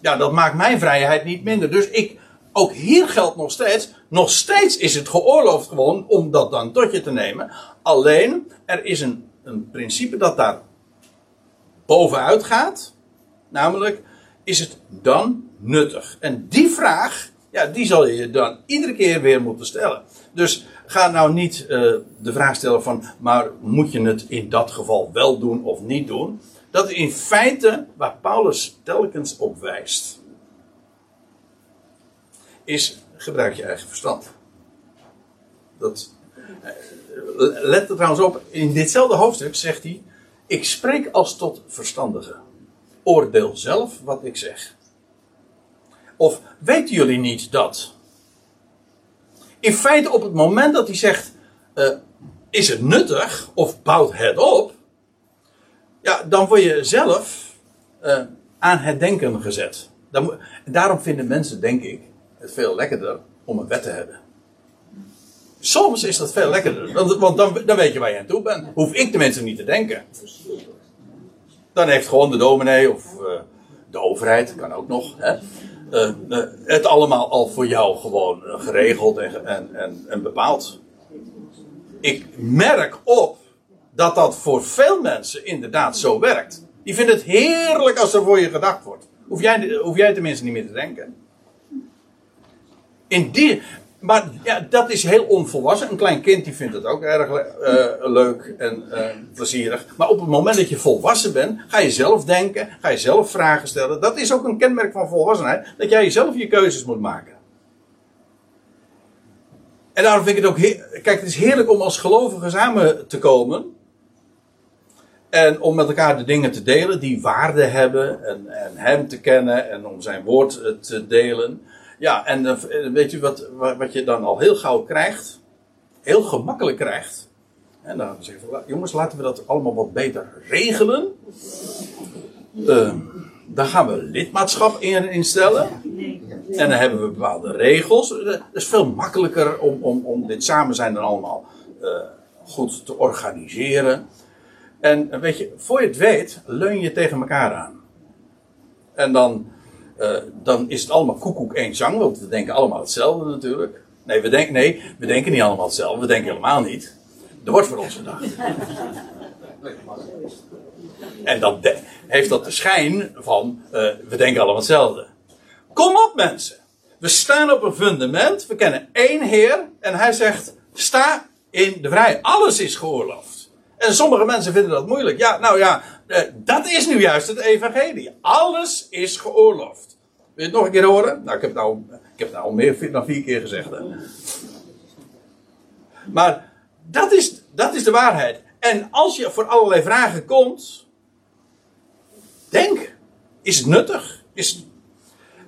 ja, dat maakt mijn vrijheid niet minder. Dus ik, ook hier geldt nog steeds, nog steeds is het geoorloofd gewoon om dat dan tot je te nemen. Alleen, er is een, een principe dat daar bovenuit gaat. Namelijk, is het dan nuttig? En die vraag, ja, die zal je dan iedere keer weer moeten stellen. Dus ga nou niet uh, de vraag stellen van, maar moet je het in dat geval wel doen of niet doen? Dat is in feite waar Paulus telkens op wijst. Is gebruik je eigen verstand. Dat, uh, let er trouwens op, in ditzelfde hoofdstuk zegt hij: Ik spreek als tot verstandige. Oordeel zelf wat ik zeg. Of weten jullie niet dat? In feite, op het moment dat hij zegt: uh, Is het nuttig of bouwt het op? Ja, dan word je zelf uh, aan het denken gezet. Dan, daarom vinden mensen, denk ik, het veel lekkerder om een wet te hebben. Soms is dat veel lekkerder, want, dan, dan, weet je waar je aan toe bent. Hoef ik de mensen niet te denken. Dan heeft gewoon de dominee of uh, de overheid, kan ook nog, hè, uh, het allemaal al voor jou gewoon geregeld en, en, en, en bepaald. Ik merk op dat dat voor veel mensen inderdaad zo werkt. Die vinden het heerlijk als er voor je gedacht wordt. Hoef jij, hoef jij tenminste niet meer te denken. In die, maar ja, dat is heel onvolwassen. Een klein kind die vindt het ook erg uh, leuk en uh, plezierig. Maar op het moment dat je volwassen bent, ga je zelf denken, ga je zelf vragen stellen. Dat is ook een kenmerk van volwassenheid, dat jij jezelf je keuzes moet maken. En daarom vind ik het ook, kijk, het is heerlijk om als gelovigen samen te komen. En om met elkaar de dingen te delen die waarde hebben en, en hem te kennen en om zijn woord te delen. Ja, en uh, weet u wat, wat je dan al heel gauw krijgt? Heel gemakkelijk krijgt. En dan zeggen we, jongens, laten we dat allemaal wat beter regelen. Uh, dan gaan we lidmaatschap in, instellen. En dan hebben we bepaalde regels. Het is veel makkelijker om, om, om dit samen zijn dan allemaal goed te organiseren. En weet je, voor je het weet, leun je tegen elkaar aan. En dan uh, dan is het allemaal koekoek één zang, want we denken allemaal hetzelfde natuurlijk. Nee we, denken, nee, we denken niet allemaal hetzelfde, we denken helemaal niet. Er wordt voor ons gedacht. En dan heeft dat de schijn van, uh, we denken allemaal hetzelfde. Kom op mensen. We staan op een fundament, we kennen één Heer en hij zegt, sta in de vrijheid. Alles is geoorloofd. En sommige mensen vinden dat moeilijk. Ja, nou ja, uh, dat is nu juist het evangelie. Alles is geoorloofd. Wil je het nog een keer horen? Nou, ik heb het nou, ik heb het nou al meer dan vier keer gezegd. Hè? Maar dat is, dat is de waarheid. En als je voor allerlei vragen komt, denk, is het nuttig? Is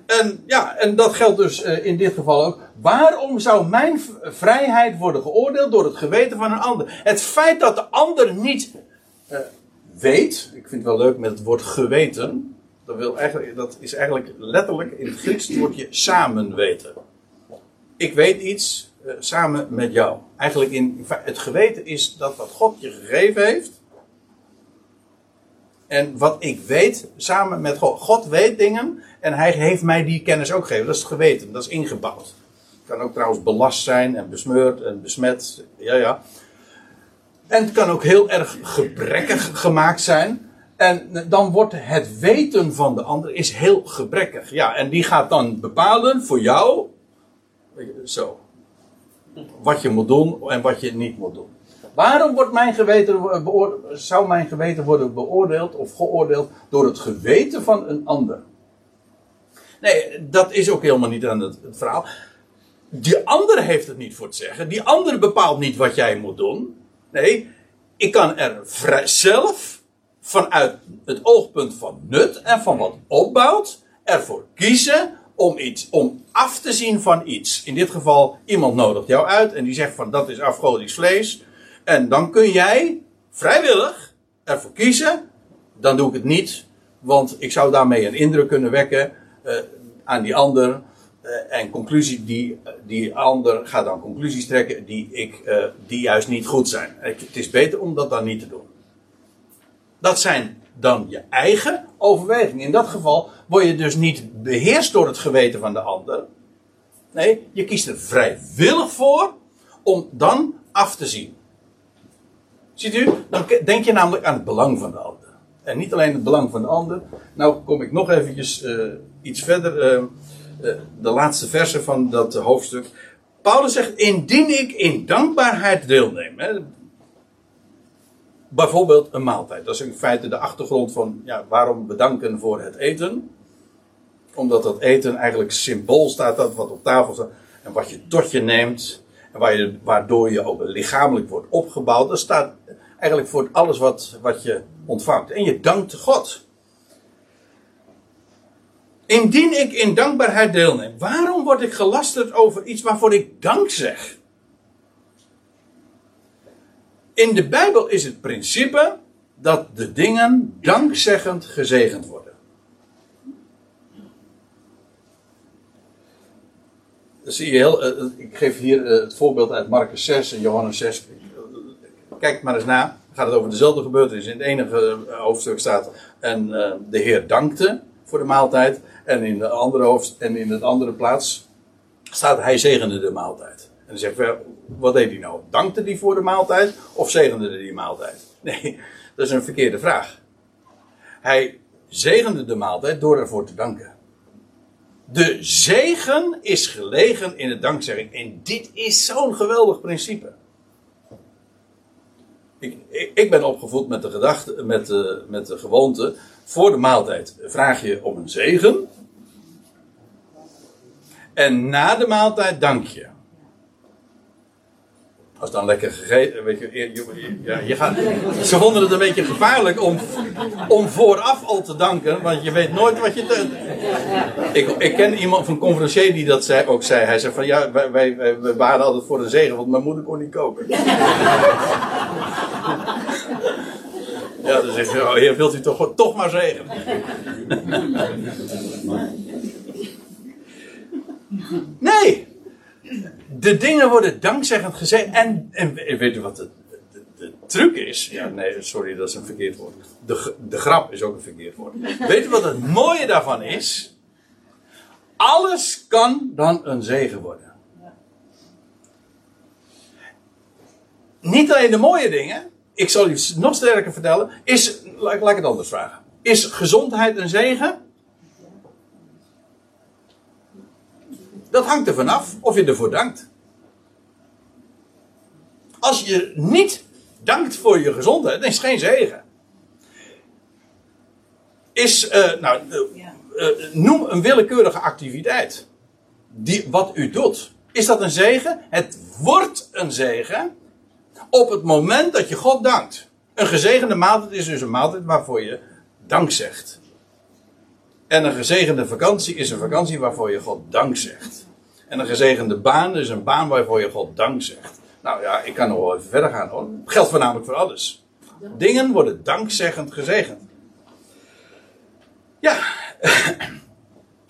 en ja, en dat geldt dus uh, in dit geval ook. Waarom zou mijn vrijheid worden geoordeeld door het geweten van een ander? Het feit dat de ander niet uh, weet, ik vind het wel leuk met het woord geweten. Dat, wil eigenlijk, dat is eigenlijk letterlijk in het Grieks het woordje samen weten. Ik weet iets uh, samen met jou. Eigenlijk in het geweten is dat wat God je gegeven heeft. En wat ik weet samen met God. God weet dingen en hij heeft mij die kennis ook gegeven. Dat is het geweten, dat is ingebouwd. Het kan ook trouwens belast zijn en besmeurd en besmet. Ja, ja. En het kan ook heel erg gebrekkig gemaakt zijn. En dan wordt het weten van de ander is heel gebrekkig. Ja, en die gaat dan bepalen voor jou. Zo. Wat je moet doen en wat je niet moet doen. Waarom wordt mijn geweten zou mijn geweten worden beoordeeld of geoordeeld door het geweten van een ander? Nee, dat is ook helemaal niet aan het, verhaal. Die andere heeft het niet voor te zeggen. Die andere bepaalt niet wat jij moet doen. Nee, ik kan er vrij zelf vanuit het oogpunt van nut en van wat opbouwt, ervoor kiezen om iets, om af te zien van iets. In dit geval, iemand nodigt jou uit en die zegt van dat is afgodisch vlees. En dan kun jij vrijwillig ervoor kiezen, dan doe ik het niet, want ik zou daarmee een indruk kunnen wekken uh, aan die ander. Uh, en conclusie, die, die ander gaat dan conclusies trekken die, ik, uh, die juist niet goed zijn. Het is beter om dat dan niet te doen. Dat zijn dan je eigen overwegingen. In dat geval word je dus niet beheerst door het geweten van de ander. Nee, je kiest er vrijwillig voor om dan af te zien. Ziet u, dan denk je namelijk aan het belang van de ander. En niet alleen het belang van de ander. Nou kom ik nog eventjes iets verder. Uh, uh, de laatste verse van dat hoofdstuk. Paulus zegt, indien ik in dankbaarheid deelneem. Hè, bijvoorbeeld een maaltijd. Dat is in feite de achtergrond van ja, waarom bedanken voor het eten. Omdat dat eten eigenlijk symbool staat, dat wat op tafel staat. En wat je tot je neemt. En waar je, waardoor je ook lichamelijk wordt opgebouwd. Dat staat eigenlijk voor alles wat, wat je ontvangt. En je dankt God. Indien ik in dankbaarheid deelneem, waarom word ik gelasterd over iets waarvoor ik dank zeg? In de Bijbel is het principe dat de dingen dankzeggend gezegend worden. zie je heel, eh, ik geef hier eh, het voorbeeld uit Marcus 6 en Johannes 6. Kijk maar eens na. Gaat het over dezelfde gebeurtenis. In het enige eh, hoofdstuk staat. En de Heer dankte voor de maaltijd. En in de andere hoofd, en in het andere plaats staat hij zegende de maaltijd. En dan zegt wat deed hij nou? Dankte hij voor de maaltijd of zegende hij die maaltijd? Nee, dat is een verkeerde vraag. Hij zegende de maaltijd door ervoor te danken. De zegen is gelegen in de dankzegging. En dit is zo'n geweldig principe. Ik, ik, ik, ben opgevoed met de gedachte, met de, met de gewoonte. Voor de maaltijd vraag je om een zegen. En na de maaltijd dank je. Als dan lekker gegeten, weet je, je, ja, je gaat, ze vonden het een beetje gevaarlijk om, om vooraf al te danken, want je weet nooit wat je te, ik, ik ken iemand van conferencier die dat zei, ook zei. Hij zei van ja, wij, wij, wij waren altijd voor de zegen, want mijn moeder kon niet koken. Ja, dan zegt hij, oh, heer, wilt u toch, toch maar zegen? Nee! De dingen worden dankzeggend gezegd. En, en weet u wat de, de, de, truc is? Ja, nee, sorry, dat is een verkeerd woord. De, de grap is ook een verkeerd woord. Weet u wat het mooie daarvan is? Alles kan dan een zegen worden. Niet alleen de mooie dingen. Ik zal u nog sterker vertellen. Is, laat, laat ik het anders vragen. Is gezondheid een zegen? Dat hangt er vanaf of je ervoor dankt. Als je niet dankt voor je gezondheid, dan is het geen zegen. Is, uh, nou, uh, noem een willekeurige activiteit. Die, wat u doet. Is dat een zegen? Het wordt een zegen op het moment dat je God dankt. Een gezegende maaltijd is dus een maaltijd waarvoor je dank zegt. En een gezegende vakantie is een vakantie waarvoor je God dank zegt. En een gezegende baan is een baan waarvoor je God dank zegt. Nou ja, ik kan nog wel even verder gaan hoor. Geldt voornamelijk voor alles. Dingen worden dankzeggend gezegend. Ja,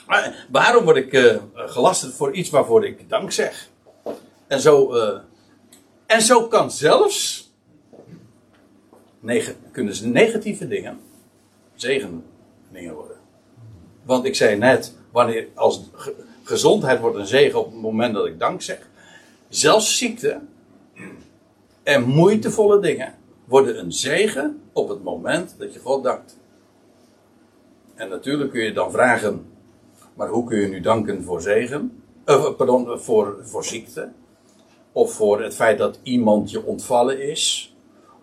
waarom word ik uh, gelasterd voor iets waarvoor ik dank zeg? En zo, uh, en zo kan zelfs kunnen ze negatieve dingen zegen dingen worden. Want ik zei net, wanneer als gezondheid wordt een zegen op het moment dat ik dank zeg. Zelfs ziekte en moeitevolle dingen worden een zegen op het moment dat je God dankt. En natuurlijk kun je dan vragen, maar hoe kun je nu danken voor zegen? Uh, pardon, voor, voor ziekte? Of voor het feit dat iemand je ontvallen is?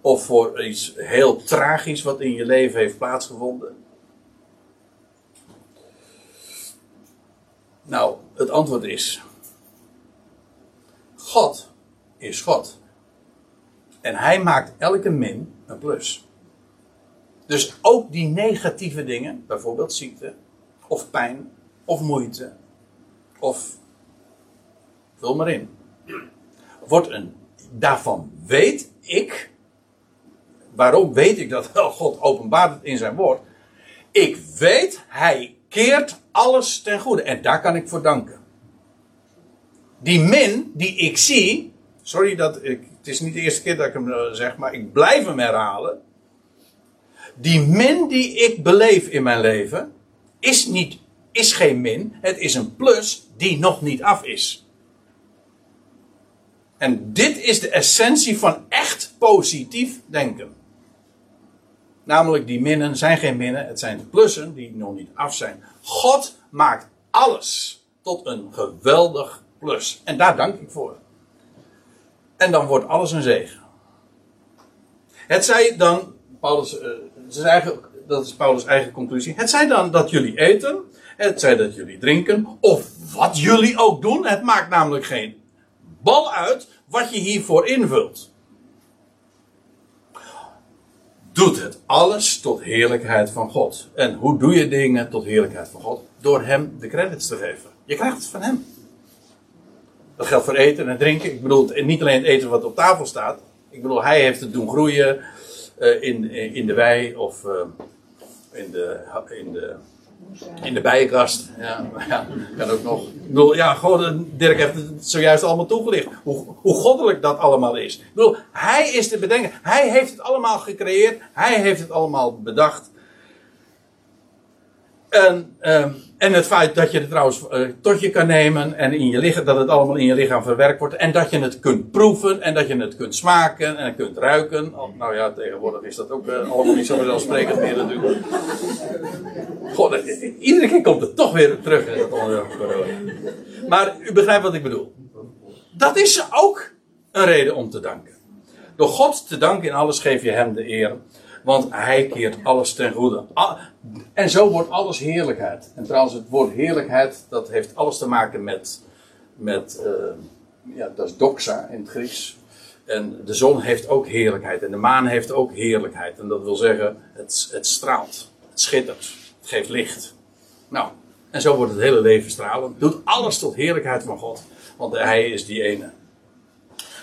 Of voor iets heel tragisch wat in je leven heeft plaatsgevonden? Nou, het antwoord is: God is God. En hij maakt elke min een plus. Dus ook die negatieve dingen, bijvoorbeeld ziekte, of pijn, of moeite, of vul maar in. Wordt een, daarvan weet ik, waarom weet ik dat? God openbaart het in zijn woord. Ik weet, hij keert alles ten goede. En daar kan ik voor danken. Die min die ik zie, sorry dat ik, het is niet de eerste keer dat ik hem zeg, maar ik blijf hem herhalen. Die min die ik beleef in mijn leven, is, niet, is geen min. Het is een plus die nog niet af is. En dit is de essentie van echt positief denken. Namelijk, die minnen zijn geen minnen, het zijn plussen die nog niet af zijn. God maakt alles tot een geweldig plus. En daar dank ik voor. En dan wordt alles een zegen. Het zij dan, Paulus, uh, is eigen, dat is Paulus' eigen conclusie. Het zij dan dat jullie eten, het zij dat jullie drinken, of wat jullie ook doen. Het maakt namelijk geen bal uit wat je hiervoor invult. Doet het alles tot heerlijkheid van God. En hoe doe je dingen tot heerlijkheid van God? Door hem de credits te geven. Je krijgt het van hem. Dat geldt voor eten en drinken. Ik bedoel, niet alleen het eten wat op tafel staat. Ik bedoel, hij heeft het doen groeien uh, in, in de wei of uh, in, de, in, de, in de bijenkast. Ja, ja, kan ook nog. Ja, gewoon, Dirk heeft het zojuist allemaal toegelicht. Hoe, hoe goddelijk dat allemaal is. Ik bedoel, hij is de bedenker. Hij heeft het allemaal gecreëerd. Hij heeft het allemaal bedacht. En, um, en het feit dat je het trouwens uh, tot je kan nemen en in je lichaam, dat het allemaal in je lichaam verwerkt wordt. En dat je het kunt proeven en dat je het kunt smaken en kunt ruiken. Oh, nou ja, tegenwoordig is dat ook uh, allemaal niet zo vanzelfsprekend meer natuurlijk. God, iedere keer komt het toch weer terug in dat onderwerp. Maar u begrijpt wat ik bedoel. Dat is ook een reden om te danken. Door God te danken in alles geef je hem de eer. Want hij keert alles ten goede. En zo wordt alles heerlijkheid. En trouwens, het woord heerlijkheid, dat heeft alles te maken met, met uh, ja, dat is doxa in het Grieks. En de zon heeft ook heerlijkheid. En de maan heeft ook heerlijkheid. En dat wil zeggen, het, het straalt. Het schittert. Het geeft licht. Nou, en zo wordt het hele leven stralend. Doet alles tot heerlijkheid van God. Want hij is die ene.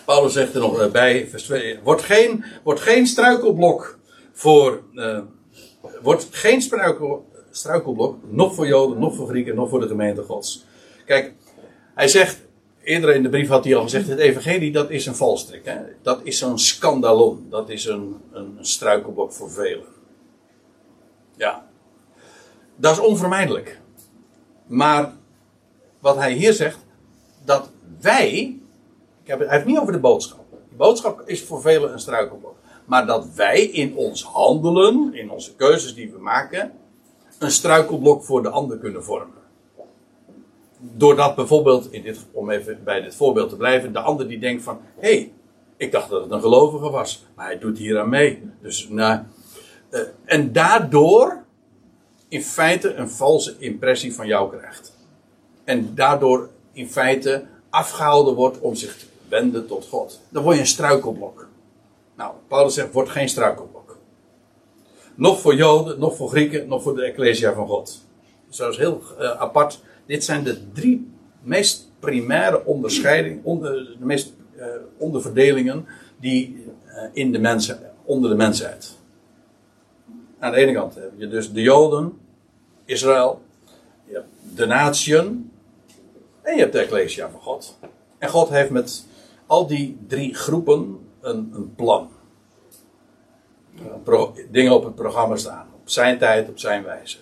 Paulus zegt er nog bij, vers 2. Wordt geen, wordt geen struikelblok voor. Uh, wordt geen struikel, struikelblok, nog voor Joden, nog voor Grieken, nog voor de gemeente Gods. Kijk, hij zegt, eerder in de brief had hij al gezegd, het evangelie dat is een valstrik. Hè? Dat is zo'n scandalon, dat is een, een struikelblok voor velen. Ja, dat is onvermijdelijk. Maar wat hij hier zegt, dat wij, ik heb hij heeft het niet over de boodschap. De boodschap is voor velen een struikelblok. Maar dat wij in ons handelen, in onze keuzes die we maken, een struikelblok voor de ander kunnen vormen. Doordat bijvoorbeeld, in dit, om even bij dit voorbeeld te blijven, de ander die denkt van, hé, hey, ik dacht dat het een gelovige was, maar hij doet hier aan mee. Dus, nou, uh, en daardoor in feite een valse impressie van jou krijgt. En daardoor in feite afgehouden wordt om zich te wenden tot God. Dan word je een struikelblok. Nou, Paulus zegt, word geen struikelblok. Nog voor Joden, nog voor Grieken, nog voor de Ecclesia van God. Dat is heel uh, apart. Dit zijn de drie meest primaire onderscheidingen, onder, de meest uh, onderverdelingen die uh, in de mensen, onder de mensheid. Aan de ene kant heb je dus de Joden, Israël, je hebt de natieën en je hebt de Ecclesia van God. En God heeft met al die drie groepen een, een plan. Pro, dingen op het programma staan. Op zijn tijd, op zijn wijze.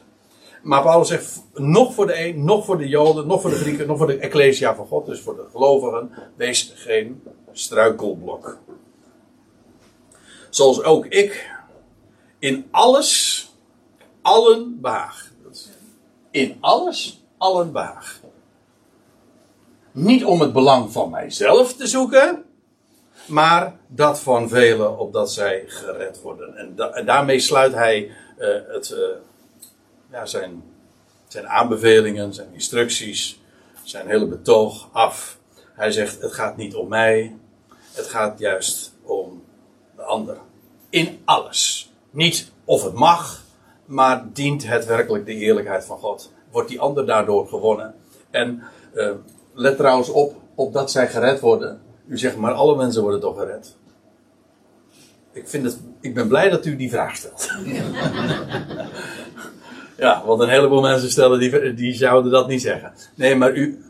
Maar Paulus zegt, nog voor de een, nog voor de Joden, nog voor de Grieken, nog voor de Ecclesia van God, dus voor de gelovigen, wees geen struikelblok. Zoals ook ik in alles allen behaag. In alles allen behaag. Niet om het belang van mijzelf te zoeken, maar dat van velen opdat zij gered worden. En, da en daarmee sluit hij uh, het, ja, zijn, zijn aanbevelingen, zijn instructies, zijn hele betoog af. Hij zegt: Het gaat niet om mij, het gaat juist om de ander. In alles. Niet of het mag, maar dient het werkelijk de eerlijkheid van God. Wordt die ander daardoor gewonnen. En uh, let trouwens op, opdat zij gered worden u zegt, maar alle mensen worden toch gered? Ik, vind het, ik ben blij dat u die vraag stelt. ja, want een heleboel mensen stellen die, die zouden dat niet zeggen. Nee, maar u.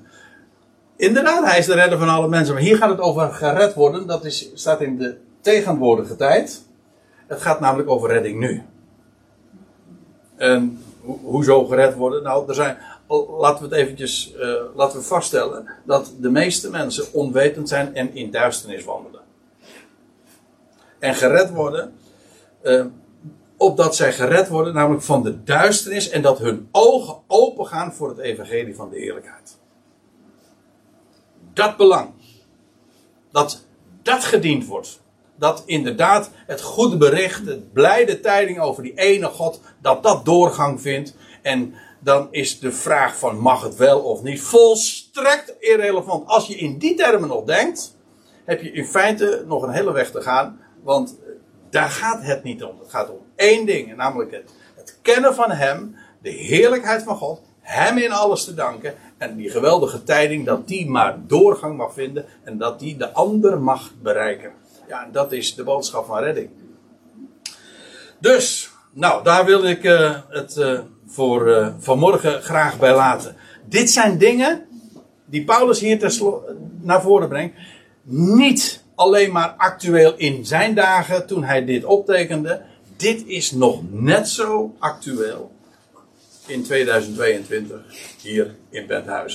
Inderdaad, hij is de redder van alle mensen. Maar hier gaat het over gered worden. Dat is, staat in de tegenwoordige tijd. Het gaat namelijk over redding nu. En ho- hoezo gered worden? Nou, er zijn, laten we het eventjes eh, laten we vaststellen dat de meeste mensen onwetend zijn en in duisternis wandelen. En gered worden, eh, opdat zij gered worden, namelijk van de duisternis en dat hun ogen opengaan voor het evangelie van de eerlijkheid. Dat belang. Dat dat gediend wordt. Dat inderdaad het goede bericht, het blijde tijding over die ene God, dat dat doorgang vindt. En dan is de vraag van mag het wel of niet volstrekt irrelevant. Als je in die termen nog denkt, heb je in feite nog een hele weg te gaan. Want daar gaat het niet om. Het gaat om één ding, namelijk het, het kennen van Hem, de heerlijkheid van God, Hem in alles te danken en die geweldige tijding dat die maar doorgang mag vinden en dat die de ander mag bereiken. Ja, dat is de boodschap van redding. Dus, nou, daar wil ik eh, het eh, voor eh, vanmorgen graag bij laten. Dit zijn dingen die Paulus hier naar voren brengt. Niet alleen maar actueel in zijn dagen toen hij dit optekende. Dit is nog net zo actueel in 2022 hier in Benthuizen.